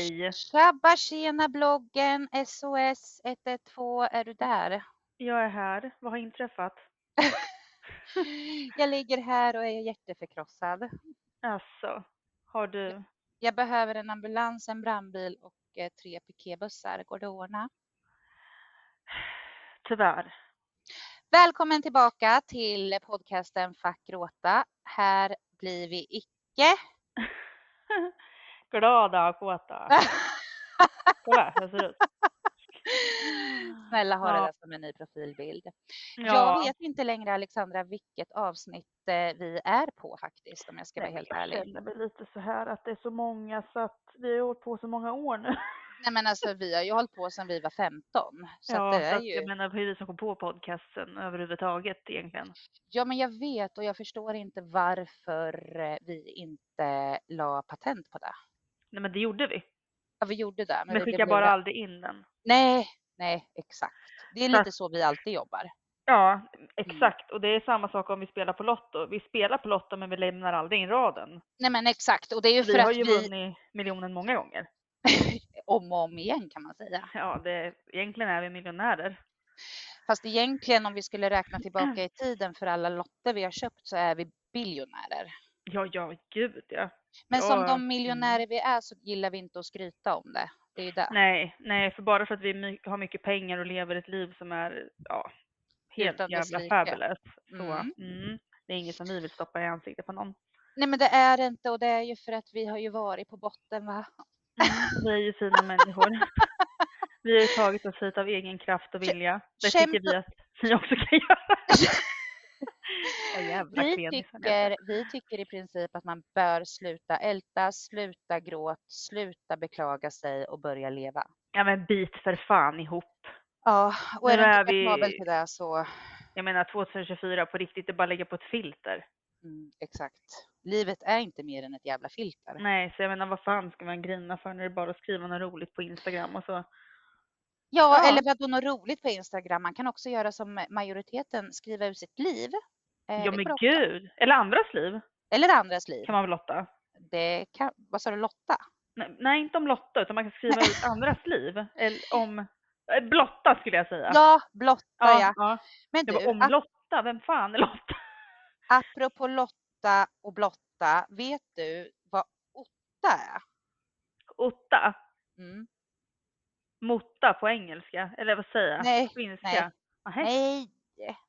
hej! Tjabba tjena bloggen SOS 112, är du där? Jag är här. Vad har inträffat? Jag ligger här och är jätteförkrossad. Alltså, har du... Jag behöver en ambulans, en brandbil och eh, tre piketbussar. Går det att ordna? Tyvärr. Välkommen tillbaka till podcasten Fack gråta. Här blir vi icke. Glada och kåta. Kolla hur det ser ut. Snälla ha det Ja. där som en ny profilbild. Jag Ja, vet inte längre Alexandra vilket avsnitt eh, vi är på faktiskt om jag ska vara nej, helt jag ärlig. känner väl lite så här att det är så många så att vi har hållit på så många år nu. Nej men alltså vi har ju hållit på sedan vi var 15. Så ja, det är ju... jag menar, det ju vi som kom på podcasten överhuvudtaget egentligen. Ja, men jag vet och jag förstår inte varför eh, vi inte la patent på det. Nej men det gjorde vi. Ja, vi gjorde det. Men blev skickade bara lurade. aldrig in den. Nej, nej, exakt. Det är Så att- lite så vi alltid jobbar. Ja, exakt. Och det är samma sak om vi spelar på Lotto. Vi spelar på Lotto men vi lämnar aldrig in raden. Nej, men exakt. Och det är ju för Vi har att ju vi vunnit miljonen många gånger. om och om igen kan man säga. Ja, det, egentligen är vi miljonärer. Fast egentligen om vi skulle räkna tillbaka i tiden för alla lotter vi har köpt så är vi biljonärer. Ja, ja, gud ja. Men som de mm. miljonärer vi är så gillar vi inte att skryta om det. Det är det. Nej, nej, för bara för att vi har mycket pengar och lever ett liv som är ja, helt Utan jävla fabulous. Så, Mm. mm, det är inget som vi vill stoppa i ansiktet på någon. Nej, men det är det inte och det är ju för att vi har ju varit på botten va. Mm, vi är ju fina människor. Vi har ju tagit oss hit av egen kraft och vilja. Det kämpa- tycker vi att ni också kan göra. Jävla Vi tycker, vi tycker i princip att man bör sluta älta, sluta gråt, sluta beklaga sig och börja leva. Ja men bit för fan ihop. Ja, och är du inte vi- kapabel till det så Jag menar 2024 på riktigt, det är bara att lägga på ett filter. mm, exakt. Livet är inte mer än ett jävla filter. Nej, så jag menar vad fan ska man grina för när det är bara att skriva något roligt på Instagram och så. Ja, Ja. eller vadå något roligt på Instagram. Man kan också göra som majoriteten, skriva ut sitt liv. Eh, Ja men också- gud! Eller andras liv Eller andras liv. kan man väl lotta? Det kan, vad sa du, Lotta? Nej, nej inte om Lotta utan man kan skriva ut andras liv. Eller om eh, blotta skulle jag säga. Ja, Blotta ja. ja. Men du, om ap- Lotta, vem fan är Lotta? apropå Lotta och Blotta, vet du vad Otta är? Otta, Mm. Motta på engelska, eller vad säger jag? Nej, finska? nej. Nej,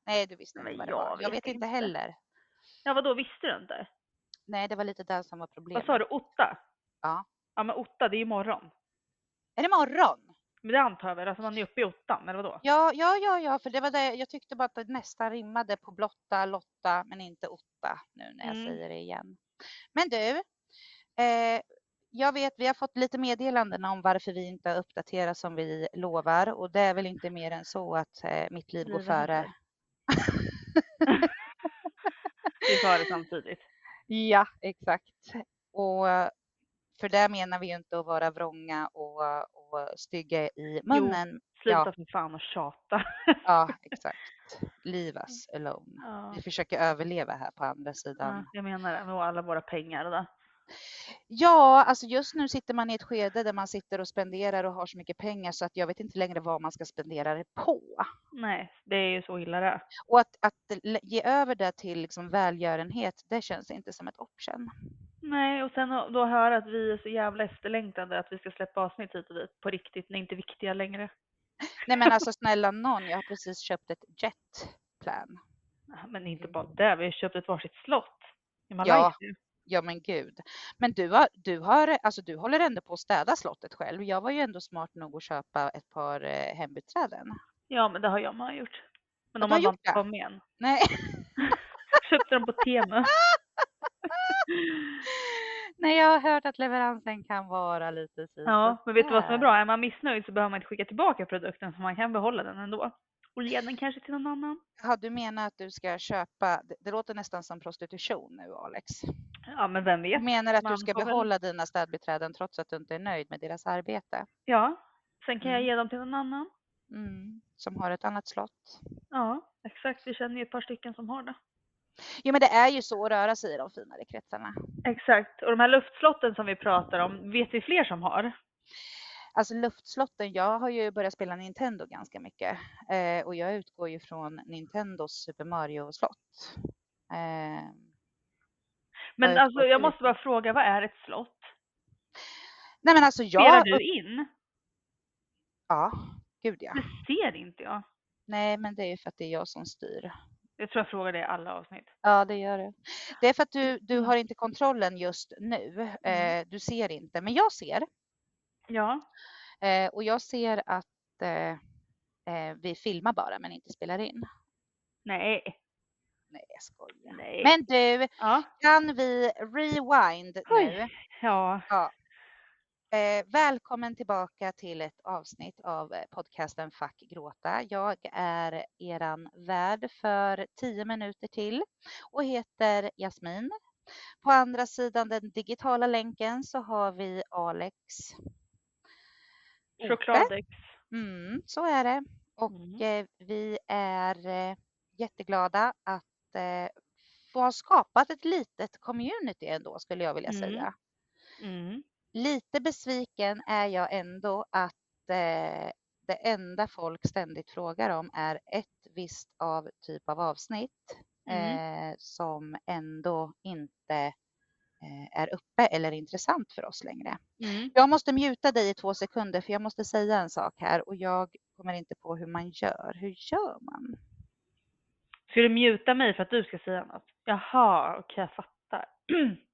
nej du visste inte vad det jag var. Jag vet inte heller. Ja vadå, visste du inte? Nej, det var lite det som var problemet. Vad sa du, Otta? Ja. Ja men Otta, det är ju morgon. Är det morgon? Men det antar jag väl, alltså man är uppe i ottan, eller vadå? Ja, ja, ja, ja, för det var det. Jag tyckte bara att det nästan rimmade på blotta, Lotta, men inte Otta nu när jag Mm. säger det igen. Men du, eh, jag vet, vi har fått lite meddelanden om varför vi inte uppdaterar som vi lovar och det är väl inte mer än så att eh, mitt liv går före. Vi tar det samtidigt. Ja, exakt. Och för där menar vi ju inte att vara vrånga och, och stygga i munnen. Sluta Ja. för fan och tjata. Ja, exakt. Leave us alone. Ja. Vi försöker överleva här på andra sidan. Ja, jag menar det, med alla våra pengar det. Ja, alltså just nu sitter man i ett skede där man sitter och spenderar och har så mycket pengar så att jag vet inte längre vad man ska spendera det på. Nej, det är ju så illa det. Och att, att ge över det till liksom välgörenhet, det känns inte som ett option. Nej, och sen då höra att vi är så jävla efterlängtade att vi ska släppa avsnitt hit och dit på riktigt, ni är inte viktiga längre. Nej men alltså snälla någon, jag har precis köpt ett jetplan. Men inte bara det, vi har köpt ett varsitt slott i. Malaysia. Ja men gud. Men du har, du har, alltså du håller ändå på att städa slottet själv. Jag var ju ändå smart nog att köpa ett par eh, hembiträden. Ja, men det har jag med gjort. Men Ja, de har gjort inte kommit än. Nej. Köpte dem på Temu. Nej, jag har hört att leveransen kan vara lite si Ja, men vet du vad som är bra? Är man missnöjd så behöver man inte skicka tillbaka produkten för man kan behålla den ändå. Och ge den kanske till någon annan. Ja, du menar att du ska köpa, det, låter nästan som prostitution nu Alex. Ja, men vem Du vet? menar att man du ska får väl- behålla dina städbiträden trots att du inte är nöjd med deras arbete? Ja, sen kan jag Mm. ge dem till någon annan. Mm, som har ett annat slott. Ja, exakt. Vi känner ju ett par stycken som har det. Jo, men det är ju så att röra sig i de finare kretsarna. Exakt. Och de här luftslotten som vi pratar om, vet vi fler som har? Alltså luftslotten, jag har ju börjat spela Nintendo ganska mycket eh, och jag utgår ju från Nintendos Super Mario-slott. Eh, Men jag alltså, jag måste bara fråga, vad är ett slott? nej men alltså Spelar jag... du in? Ja, gud ja. Det ser inte jag. Nej, men det är ju för att det är jag som styr. Jag tror jag frågar det i alla avsnitt. Ja, det gör det. Det är för att du, du har inte kontrollen just nu. Mm. Eh, du ser inte, men jag ser. Ja. Eh, och jag ser att eh, eh, vi filmar bara, men inte spelar in. Nej. Nej, jag skojar. Nej. Men du, Ja. kan vi rewind nu? Oj. Ja. Ja. Eh, välkommen tillbaka till ett avsnitt av eh, podcasten Fuck gråta. Jag är eran värd för tio minuter till och heter Jasmin. På andra sidan den digitala länken så har vi Alex. Chokladex. Mm, så är det. Och Mm. eh, vi är eh, jätteglada att eh, få ha skapat ett litet community ändå skulle jag vilja Mm. säga. Mm. Lite besviken är jag ändå att eh, det enda folk ständigt frågar om är ett visst av typ av avsnitt Mm. eh, som ändå inte är uppe eller intressant för oss längre. Mm. Jag måste muta dig i två sekunder för jag måste säga en sak här och jag kommer inte på hur man gör. Hur gör man? Ska du muta mig för att du ska säga något? Jaha, okej jag fattar.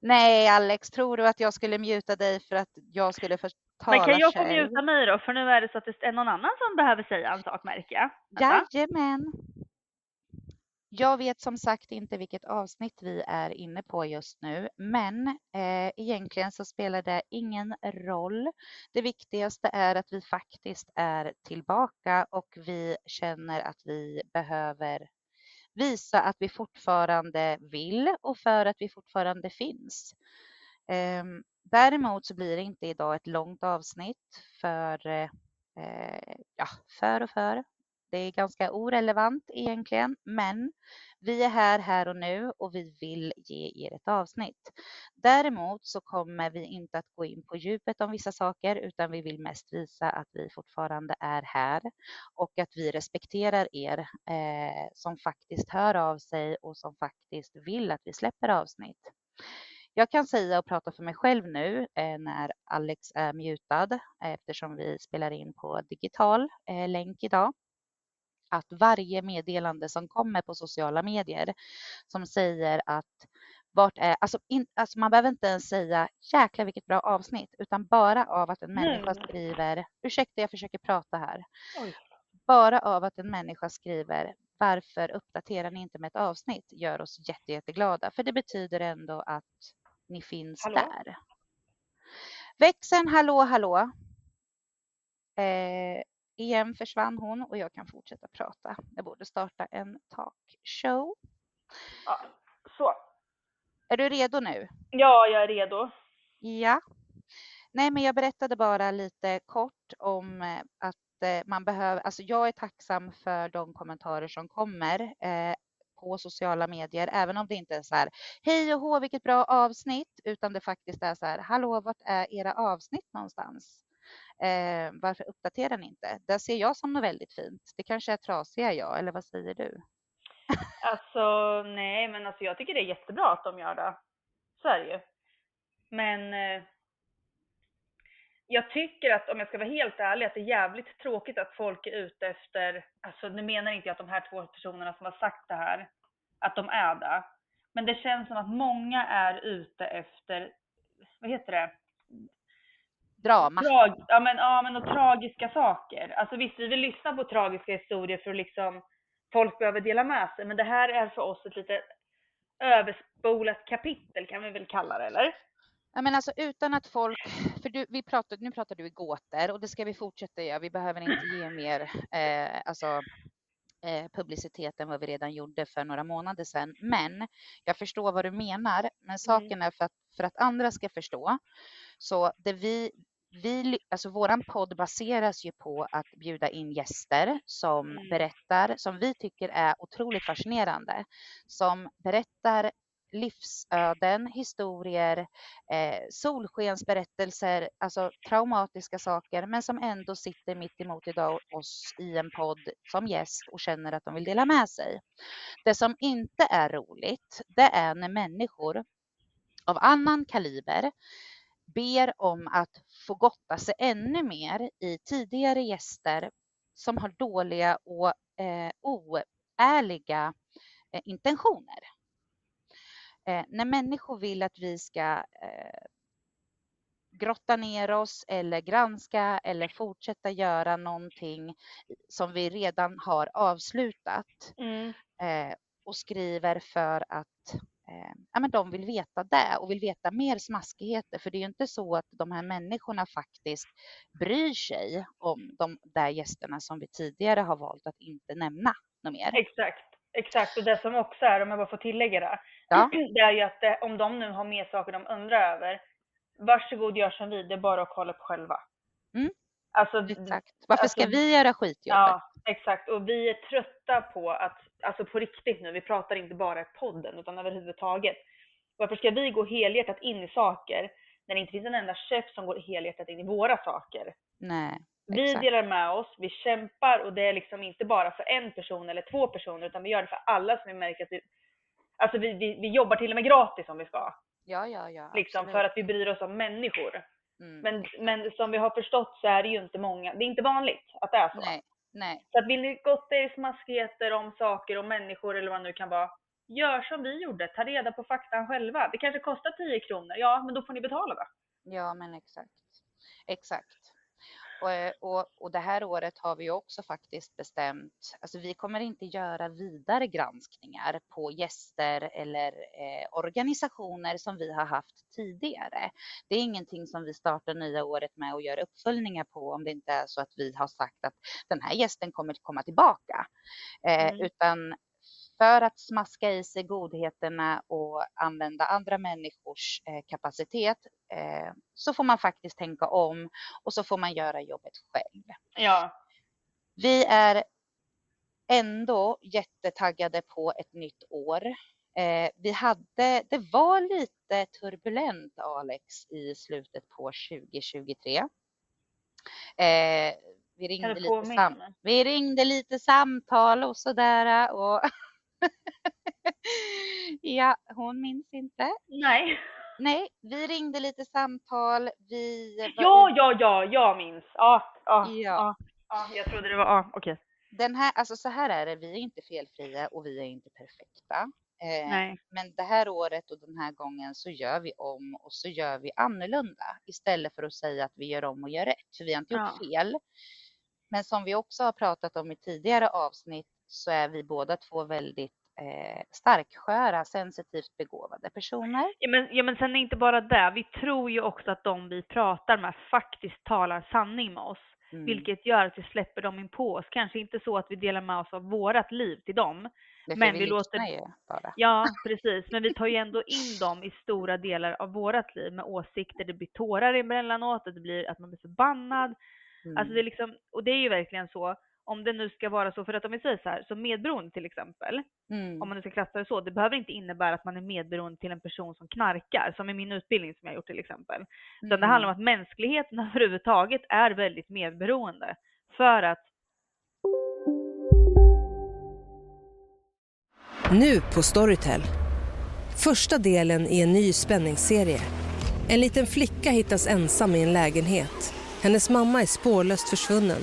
Nej Alex, tror du att jag skulle muta dig för att jag skulle tala Men kan jag få muta mig då? För nu är det så att det är någon annan som behöver säga en sak märker jag. Jajamän. Jag vet som sagt inte vilket avsnitt vi är inne på just nu, men eh, egentligen så spelar det ingen roll. Det viktigaste är att vi faktiskt är tillbaka och vi känner att vi behöver visa att vi fortfarande vill och för att vi fortfarande finns. Eh, Däremot så blir det inte idag ett långt avsnitt för, eh, ja, för och för. Det är ganska orelevant egentligen, men vi är här här och nu och vi vill ge er ett avsnitt. Däremot så kommer vi inte att gå in på djupet om vissa saker, utan vi vill mest visa att vi fortfarande är här och att vi respekterar er eh, som faktiskt hör av sig och som faktiskt vill att vi släpper avsnitt. Jag kan säga och prata för mig själv nu eh, när Alex är mutad eftersom vi spelar in på digital eh, länk idag. Att varje meddelande som kommer på sociala medier som säger att vart är, alltså, in, alltså man behöver inte ens säga jäkla vilket bra avsnitt utan bara av att en människa Nej. skriver, ursäkta jag försöker prata här, Oj. bara av att en människa skriver varför uppdaterar ni inte med ett avsnitt gör oss jätte, jätteglada för det betyder ändå att ni finns Hallå? där. Växeln, hallå, hallå. Eh, igen försvann hon och jag kan fortsätta prata. Jag borde starta en talkshow. Ja, så. Är du redo nu? Ja, jag är redo. Ja. Nej, men jag berättade bara lite kort om eh, att eh, man behöver, alltså jag är tacksam för de kommentarer som kommer eh, på sociala medier, även om det inte är så här, hej och hå, vilket bra avsnitt, utan det faktiskt är så här, hallå, vart är era avsnitt någonstans? Eh, varför uppdaterar ni inte? Det ser jag som något väldigt fint. Det kanske är trasiga jag, eller vad säger du? Alltså nej, men alltså jag tycker det är jättebra att de gör det. Så är det ju. Men eh, jag tycker att om jag ska vara helt ärlig att det är jävligt tråkigt att folk är ute efter, alltså nu menar inte jag att de här två personerna som har sagt det här, att de är det. Men det känns som att många är ute efter, vad heter det? Drama. Trag, ja, men, ja men och tragiska saker. Alltså visst, vi vill lyssna på tragiska historier för att liksom folk behöver dela med sig. Men det här är för oss ett lite överspolat kapitel kan vi väl kalla det, eller? Ja, men alltså utan att folk, för du, vi pratar, nu pratar du i gåtor och det ska vi fortsätta göra. Vi behöver inte ge mer eh, alltså, eh, publicitet än vad vi redan gjorde för några månader sedan. Men jag förstår vad du menar. Men saken är för att, för att andra ska förstå. Så det vi, vi, alltså våran podd baseras ju på att bjuda in gäster som Mm. berättar, som vi tycker är otroligt fascinerande, som berättar livsöden, historier, eh, solskensberättelser, alltså traumatiska saker, men som ändå sitter mitt emot idag oss i en podd som gäst och känner att de vill dela med sig. Det som inte är roligt, det är när människor av annan kaliber ber om att få gotta sig ännu mer i tidigare gäster som har dåliga och eh, oärliga eh, intentioner. Eh, när människor vill att vi ska eh, grotta ner oss eller granska eller fortsätta göra någonting som vi redan har avslutat Mm. eh, och skriver för att ja, men de vill veta det och vill veta mer smaskigheter. För det är ju inte så att de här människorna faktiskt bryr sig om de där gästerna som vi tidigare har valt att inte nämna något mer. Exakt, exakt. Och det som också är, om jag bara får tillägga det, Ja. det är ju att det, om de nu har mer saker de undrar över, varsågod gör som vi, det är bara att kolla på själva. Mm. Alltså, Exakt. Varför ska alltså, vi göra skitjobbet? Ja, exakt. Och vi är trötta på att, alltså på riktigt nu, vi pratar inte bara i podden utan överhuvudtaget. Varför ska vi gå helhjärtat in i saker när det inte finns en enda chef som går helhjärtat in i våra saker? Nej, Vi exakt. delar med oss, vi kämpar och det är liksom inte bara för en person eller två personer utan vi gör det för alla som vi märker att vi, alltså vi, vi, vi jobbar till och med gratis om vi ska. Ja, ja, ja. Liksom absolut. för att vi bryr oss om människor. Mm. Men, men som vi har förstått så är det ju inte många, det är inte vanligt att det är så. Nej, nej. Så att vill ni gotta er i smaskigheter om saker och människor eller vad det nu kan vara, gör som vi gjorde, ta reda på faktan själva. Det kanske kostar 10 kronor, ja men då får ni betala det. Ja, men exakt. Exakt. Och, eh, och, och det här året har vi också faktiskt bestämt, alltså vi kommer inte göra vidare granskningar på gäster eller eh, organisationer som vi har haft tidigare. Det är ingenting som vi startar nya året med och gör uppföljningar på om det inte är så att vi har sagt att den här gästen kommer komma tillbaka. Eh, Mm. Utan för att smaska i sig godheterna och använda andra människors eh, kapacitet eh, så får man faktiskt tänka om och så får man göra jobbet själv. Ja, Vi är ändå jättetaggade på ett nytt år. Eh, vi hade, det var lite turbulent Alex i slutet på 2023. Eh, vi ringde lite sam- vi ringde lite samtal och sådär och ja, hon minns inte. Nej. Nej, vi ringde lite samtal. Vi Ja, ja, ja, jag minns. Ja, ja, Ja. ja. ja jag trodde det var, ja, okej. Den här, alltså så här är det, vi är inte felfria och vi är inte perfekta. Eh, Nej. Men det här året och den här gången så gör vi om och så gör vi annorlunda istället för att säga att vi gör om och gör rätt, för vi har inte gjort Ja. fel. Men som vi också har pratat om i tidigare avsnitt så är vi båda två väldigt eh, starksköra, sensitivt begåvade personer. Ja men, ja men sen är inte bara det, vi tror ju också att de vi pratar med faktiskt talar sanning med oss. Mm. Vilket gör att vi släpper dem in på oss. Kanske inte så att vi delar med oss av vårat liv till dem. Men för vi låter- ju bara. Ja, precis. Men vi tar ju ändå in dem i stora delar av vårat liv med åsikter. Det blir tårar emellanåt, det blir att man blir förbannad. Mm. Alltså det är liksom, och det är ju verkligen så, om det nu ska vara så, för att om vi säger så här, som medberoende till exempel, Mm. om man nu ska klassa det så, det behöver inte innebära att man är medberoende till en person som knarkar, som i min utbildning som jag gjort till exempel. Utan det handlar om att mänskligheten överhuvudtaget är väldigt medberoende. För att Nu på Storytel. Första delen i en ny spänningsserie. En liten flicka hittas ensam i en lägenhet. Hennes mamma är spårlöst försvunnen.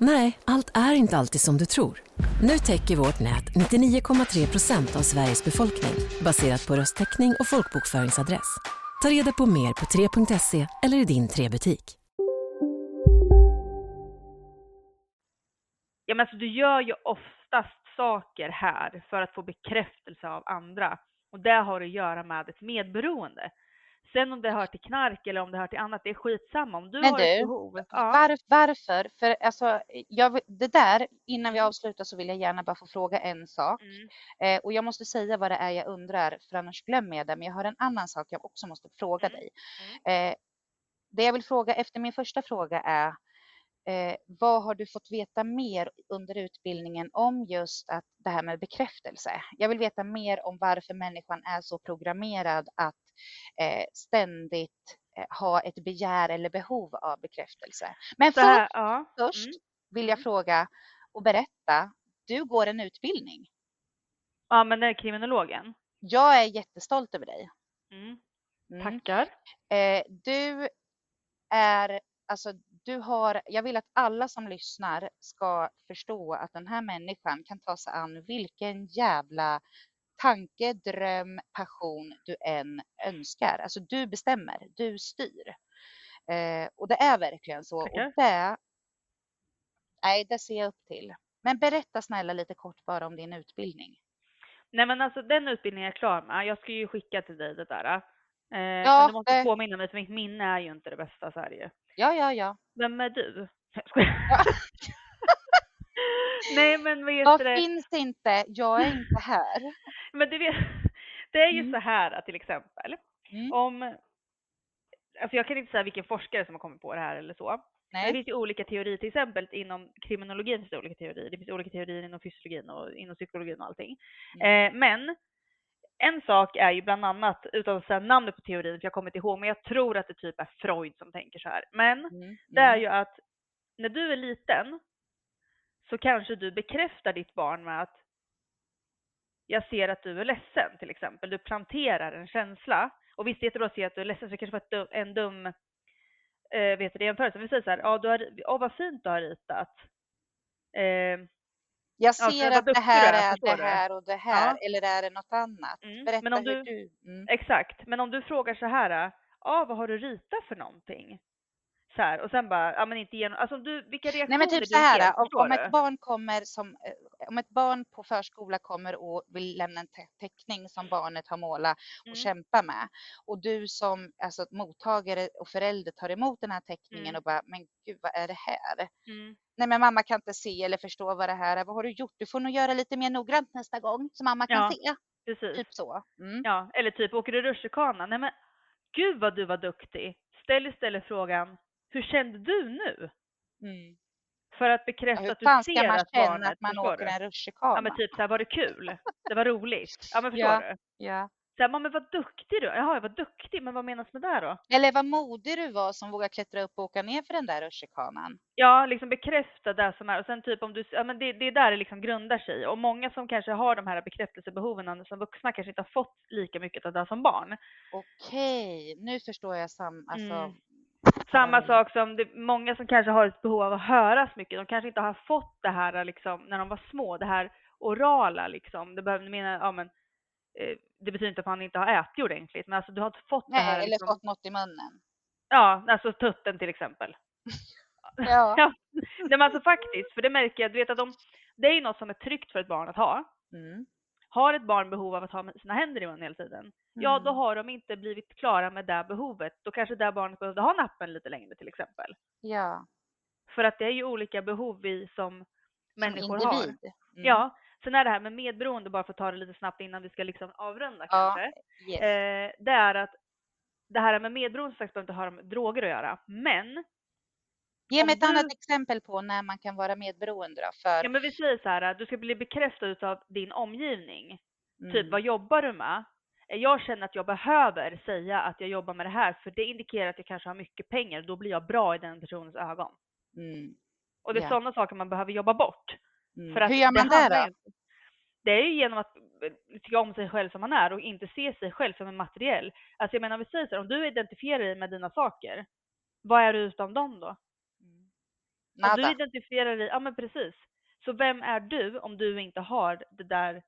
Nej, allt är inte alltid som du tror. Nu täcker vårt nät 99,3 procent av Sveriges befolkning baserat på röstteckning och folkbokföringsadress. Ta reda på mer på 3.se eller i din 3-butik. Ja men alltså du gör ju oftast saker här för att få bekräftelse av andra. Och det har att göra med ett medberoende. Sen om det hör till knark eller om det hör till annat, det är skitsamma. Om du Men har ett du, behov. Ja. Var, varför? För alltså, jag, det där, innan vi avslutar så vill jag gärna bara få fråga en sak. Mm. Eh, och jag måste säga vad det är jag undrar, för annars glömmer jag det. Men jag har en annan sak jag också måste fråga Mm. dig. Eh, det jag vill fråga efter min första fråga är, eh, vad har du fått veta mer under utbildningen om just att det här med bekräftelse? Jag vill veta mer om varför människan är så programmerad att ständigt eh, ha ett begär eller behov av bekräftelse. Men först, här, ja. först Mm. vill jag fråga och berätta, du går en utbildning. Ja men den är kriminologen. Jag är jättestolt över dig. Mm. Mm. Tackar. Eh, du är, alltså du har, jag vill att alla som lyssnar ska förstå att den här människan kan ta sig an vilken jävla tanke, dröm, passion du än önskar. Alltså du bestämmer, du styr. Eh, och det är verkligen så. Tackar. Och det, nej, det ser jag upp till. Men berätta snälla lite kort bara om din utbildning. Nej men alltså den utbildningen är jag klar med. Jag ska ju skicka till dig det där. Eh, Ja, men du måste det- påminna mig för mitt minne är ju inte det bästa så här ju. Ja, ja, ja. Vem är du? Jag skojar. Nej men vad heter det? finns inte? Jag är inte här. Men du vet, det är ju Mm. så här att till exempel Mm. om, alltså jag kan inte säga vilken forskare som har kommit på det här eller så. Men det Nej. finns ju olika teorier, till exempel inom kriminologin finns det olika teorier. Det finns olika teorier inom fysiologin och inom psykologin och allting. Mm. Eh, men en sak är ju bland annat, utan att säga namnet på teorin för jag kommer inte ihåg, men jag tror att det typ är Freud som tänker så här. Men Mm. det är mm. ju att när du är liten så kanske du bekräftar ditt barn med att jag ser att du är ledsen till exempel. Du planterar en känsla. Och visst, jättebra att se att du är ledsen så det kanske var dum, en dum eh, vet du, jämförelse. Vi säger så här, ja, du har, åh vad fint du har ritat. Eh, Jag ser vad att det här är, är det här och det här, Ja. eller är det något annat? Mm, Berätta men om hur du- du... Mm. Exakt, men om du frågar så här, ja vad har du ritat för någonting? Så här, och sen bara, ja men inte genom, alltså du, vilka reaktioner Nej men typ så här, ger, om, om ett barn kommer som, eh, om ett barn på förskola kommer och vill lämna en te- teckning som barnet har målat och Mm. kämpa med och du som alltså, mottagare och förälder tar emot den här teckningen Mm. och bara, men gud vad är det här? Mm. Nej men mamma kan inte se eller förstå vad det här är, vad har du gjort? Du får nog göra lite mer noggrant nästa gång så mamma kan Ja. se. Precis. Typ så. Mm. Ja, eller typ, åker du rutschkana? Nej men, gud vad du var duktig. Ställ istället frågan, hur kände du nu? Mm. För att Ja, bekräfta hur att du fan ser ska man att känna barnet, att man åker du? en rutschkana? Ja men typ så här, var det kul? Det var roligt? Ja men förstår Ja. du? Ja. Så här, men vad duktig du. Jaha, jag var duktig, men vad menas med det då? Eller vad modig du var som vågar klättra upp och åka ner för den där rutschkanan. Ja, liksom bekräfta det som är. Och sen typ om du, ja men det, det är där det liksom grundar sig. Och många som kanske har de här bekräftelsebehoven som vuxna kanske inte har fått lika mycket av det som barn. Okej, nu förstår jag sam, alltså, Mm. Samma Mm. sak som det, många som kanske har ett behov av att höras mycket. De kanske inte har fått det här liksom när de var små, det här orala liksom. Det behöver mena, ja men eh, det betyder inte att man inte har ätit ordentligt, men alltså du har inte fått det här nej, eller liksom, fått något i munnen. Ja, alltså tutten till exempel. Ja. ja. Nej, men alltså faktiskt, för det märker jag, du vet att de, det är ju något som är tryggt för ett barn att ha. Mm. Har ett barn behov av att ha sina händer i munnen hela tiden, ja då Mm. har de inte blivit klara med det behovet. Då kanske det barnet behövde ha nappen lite längre till exempel. Ja, För att det är ju olika behov vi som människor som har. individ. Mm. Ja, sen är det här med medberoende, bara för att ta det lite snabbt innan vi ska liksom avrunda Ja, kanske. yes. Eh, det är att det här med medberoende som sagt behöver inte ha med droger att göra. Men, Ge mig om ett annat du- exempel på när man kan vara medberoende då, för ja men vi säger så här, du ska bli bekräftad av din omgivning. mm, Typ, vad jobbar du med? Eh, Jag känner att jag behöver säga att jag jobbar med det här, för det indikerar att jag kanske har mycket pengar. Då blir jag bra i den personens ögon. mm, Och det är Ja. sådana saker man behöver jobba bort. mm. För att Hur gör man det då? Det är ju genom att eh, tycka om sig själv som man är och inte se sig själv som en materiell. Alltså jag menar, vi säger så här, om du identifierar dig med dina saker, vad är du utan dem då? Om du Nada. identifierar dig, ja men precis. Så vem är du om du inte har det där,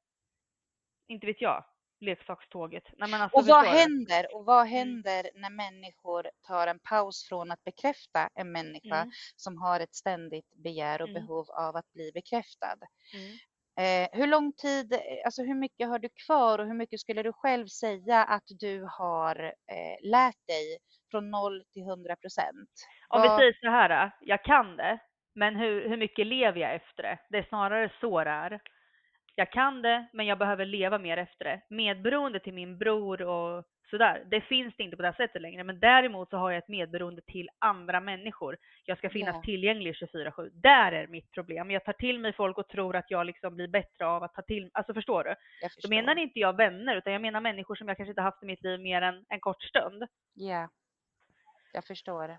inte vet jag, leksakståget? Nej, alltså, Och vad händer? Och vad händer när människor tar en paus från att bekräfta en människa Mm. som har ett ständigt begär och Mm. behov av att bli bekräftad? Mm. Eh, hur lång tid, eh, alltså hur mycket har du kvar och hur mycket skulle du själv säga att du har eh, lärt dig från 0 till 100 procent? Om vi säger så här, jag kan det, men hur, hur mycket lever jag efter det? Det är snarare så det är. Jag kan det, men jag behöver leva mer efter det. Medberoende till min bror och sådär, det finns det inte på det här sättet längre. Men däremot så har jag ett medberoende till andra människor. Jag ska finnas Ja. tillgänglig 24-7. Där är mitt problem. Jag tar till mig folk och tror att jag liksom blir bättre av att ta till Alltså förstår du? Jag Då förstår. menar inte jag vänner, utan jag menar människor som jag kanske inte haft i mitt liv mer än en kort stund. Ja, jag förstår.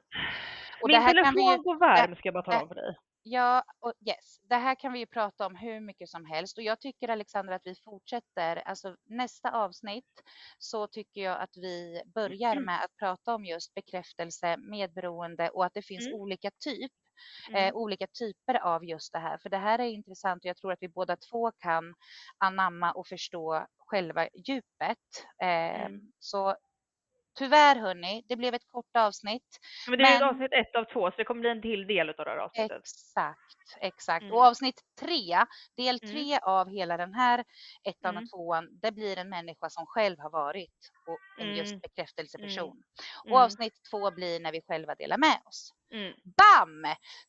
Och Min telefon vi ju- går varm, ska jag bara tala om för dig. Ja, och yes, det här kan vi ju prata om hur mycket som helst och jag tycker Alexandra att vi fortsätter, alltså nästa avsnitt så tycker jag att vi börjar Mm. med att prata om just bekräftelse, medberoende och att det finns Mm. olika typ, Mm. eh, olika typer av just det här. För det här är intressant och jag tror att vi båda två kan anamma och förstå själva djupet. Eh, Mm. Så tyvärr hörni, det blev ett kort avsnitt. Men det är Men- avsnitt ett av två, så det kommer bli en till del av det här avsnittet. Exakt, exakt. Mm. Och avsnitt tre, del Mm. tre av hela den här ettan Mm. och tvåan, det blir en människa som själv har varit och en Mm. just bekräftelseperson. Och Mm. avsnitt två blir när vi själva delar med oss. Mm. Bam!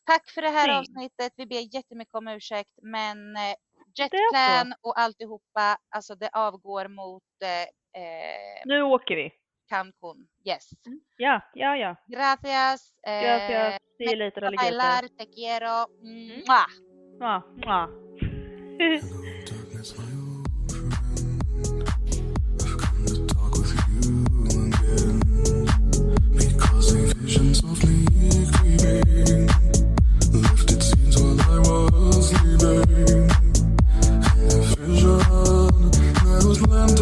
Tack för det här Pling. avsnittet. Vi ber jättemycket om ursäkt, men eh, Jetplan och alltihopa, alltså det avgår mot eh, eh, Nu åker vi. Cancun. Yes. Ja, ja, ja. Gracias. Eh, Gracias. See you later, alligator. bailar, te quiero. Mwah. Ja, ja. Hello, darkness, my old friend. I've come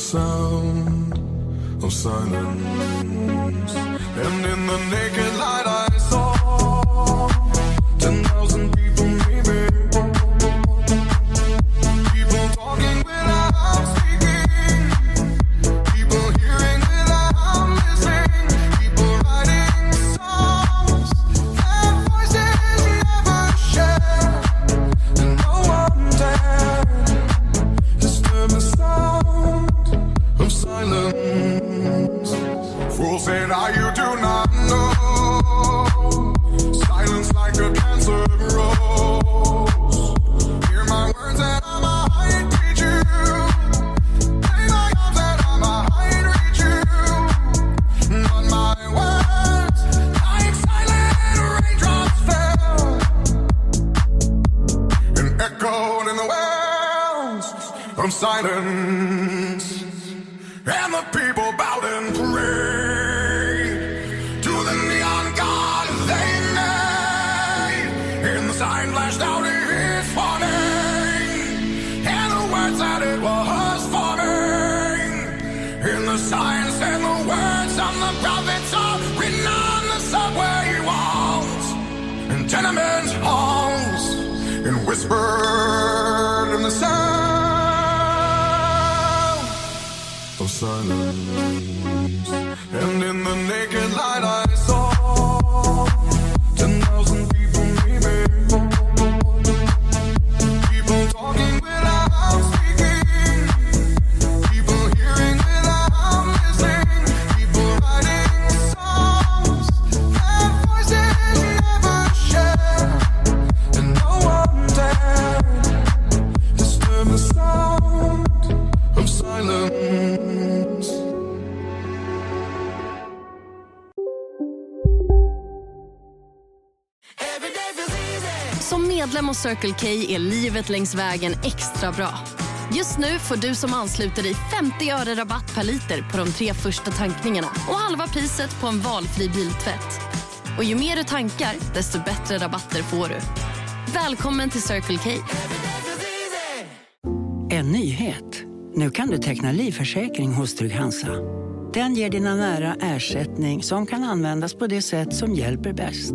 sound of silence. And in the naked the signs and the words of the prophets are written on the subway walls and tenement halls, and whispered in the sound och Circle K är livet längs vägen extra bra. Just nu får du som ansluter dig 50 öre rabatt per liter på de tre första tankningarna och halva priset på en valfri biltvätt. Och ju mer du tankar, desto bättre rabatter får du. Välkommen till Circle K. En nyhet. Nu kan du teckna livförsäkring hos Trygg-Hansa. Den ger dina nära ersättning som kan användas på det sätt som hjälper bäst.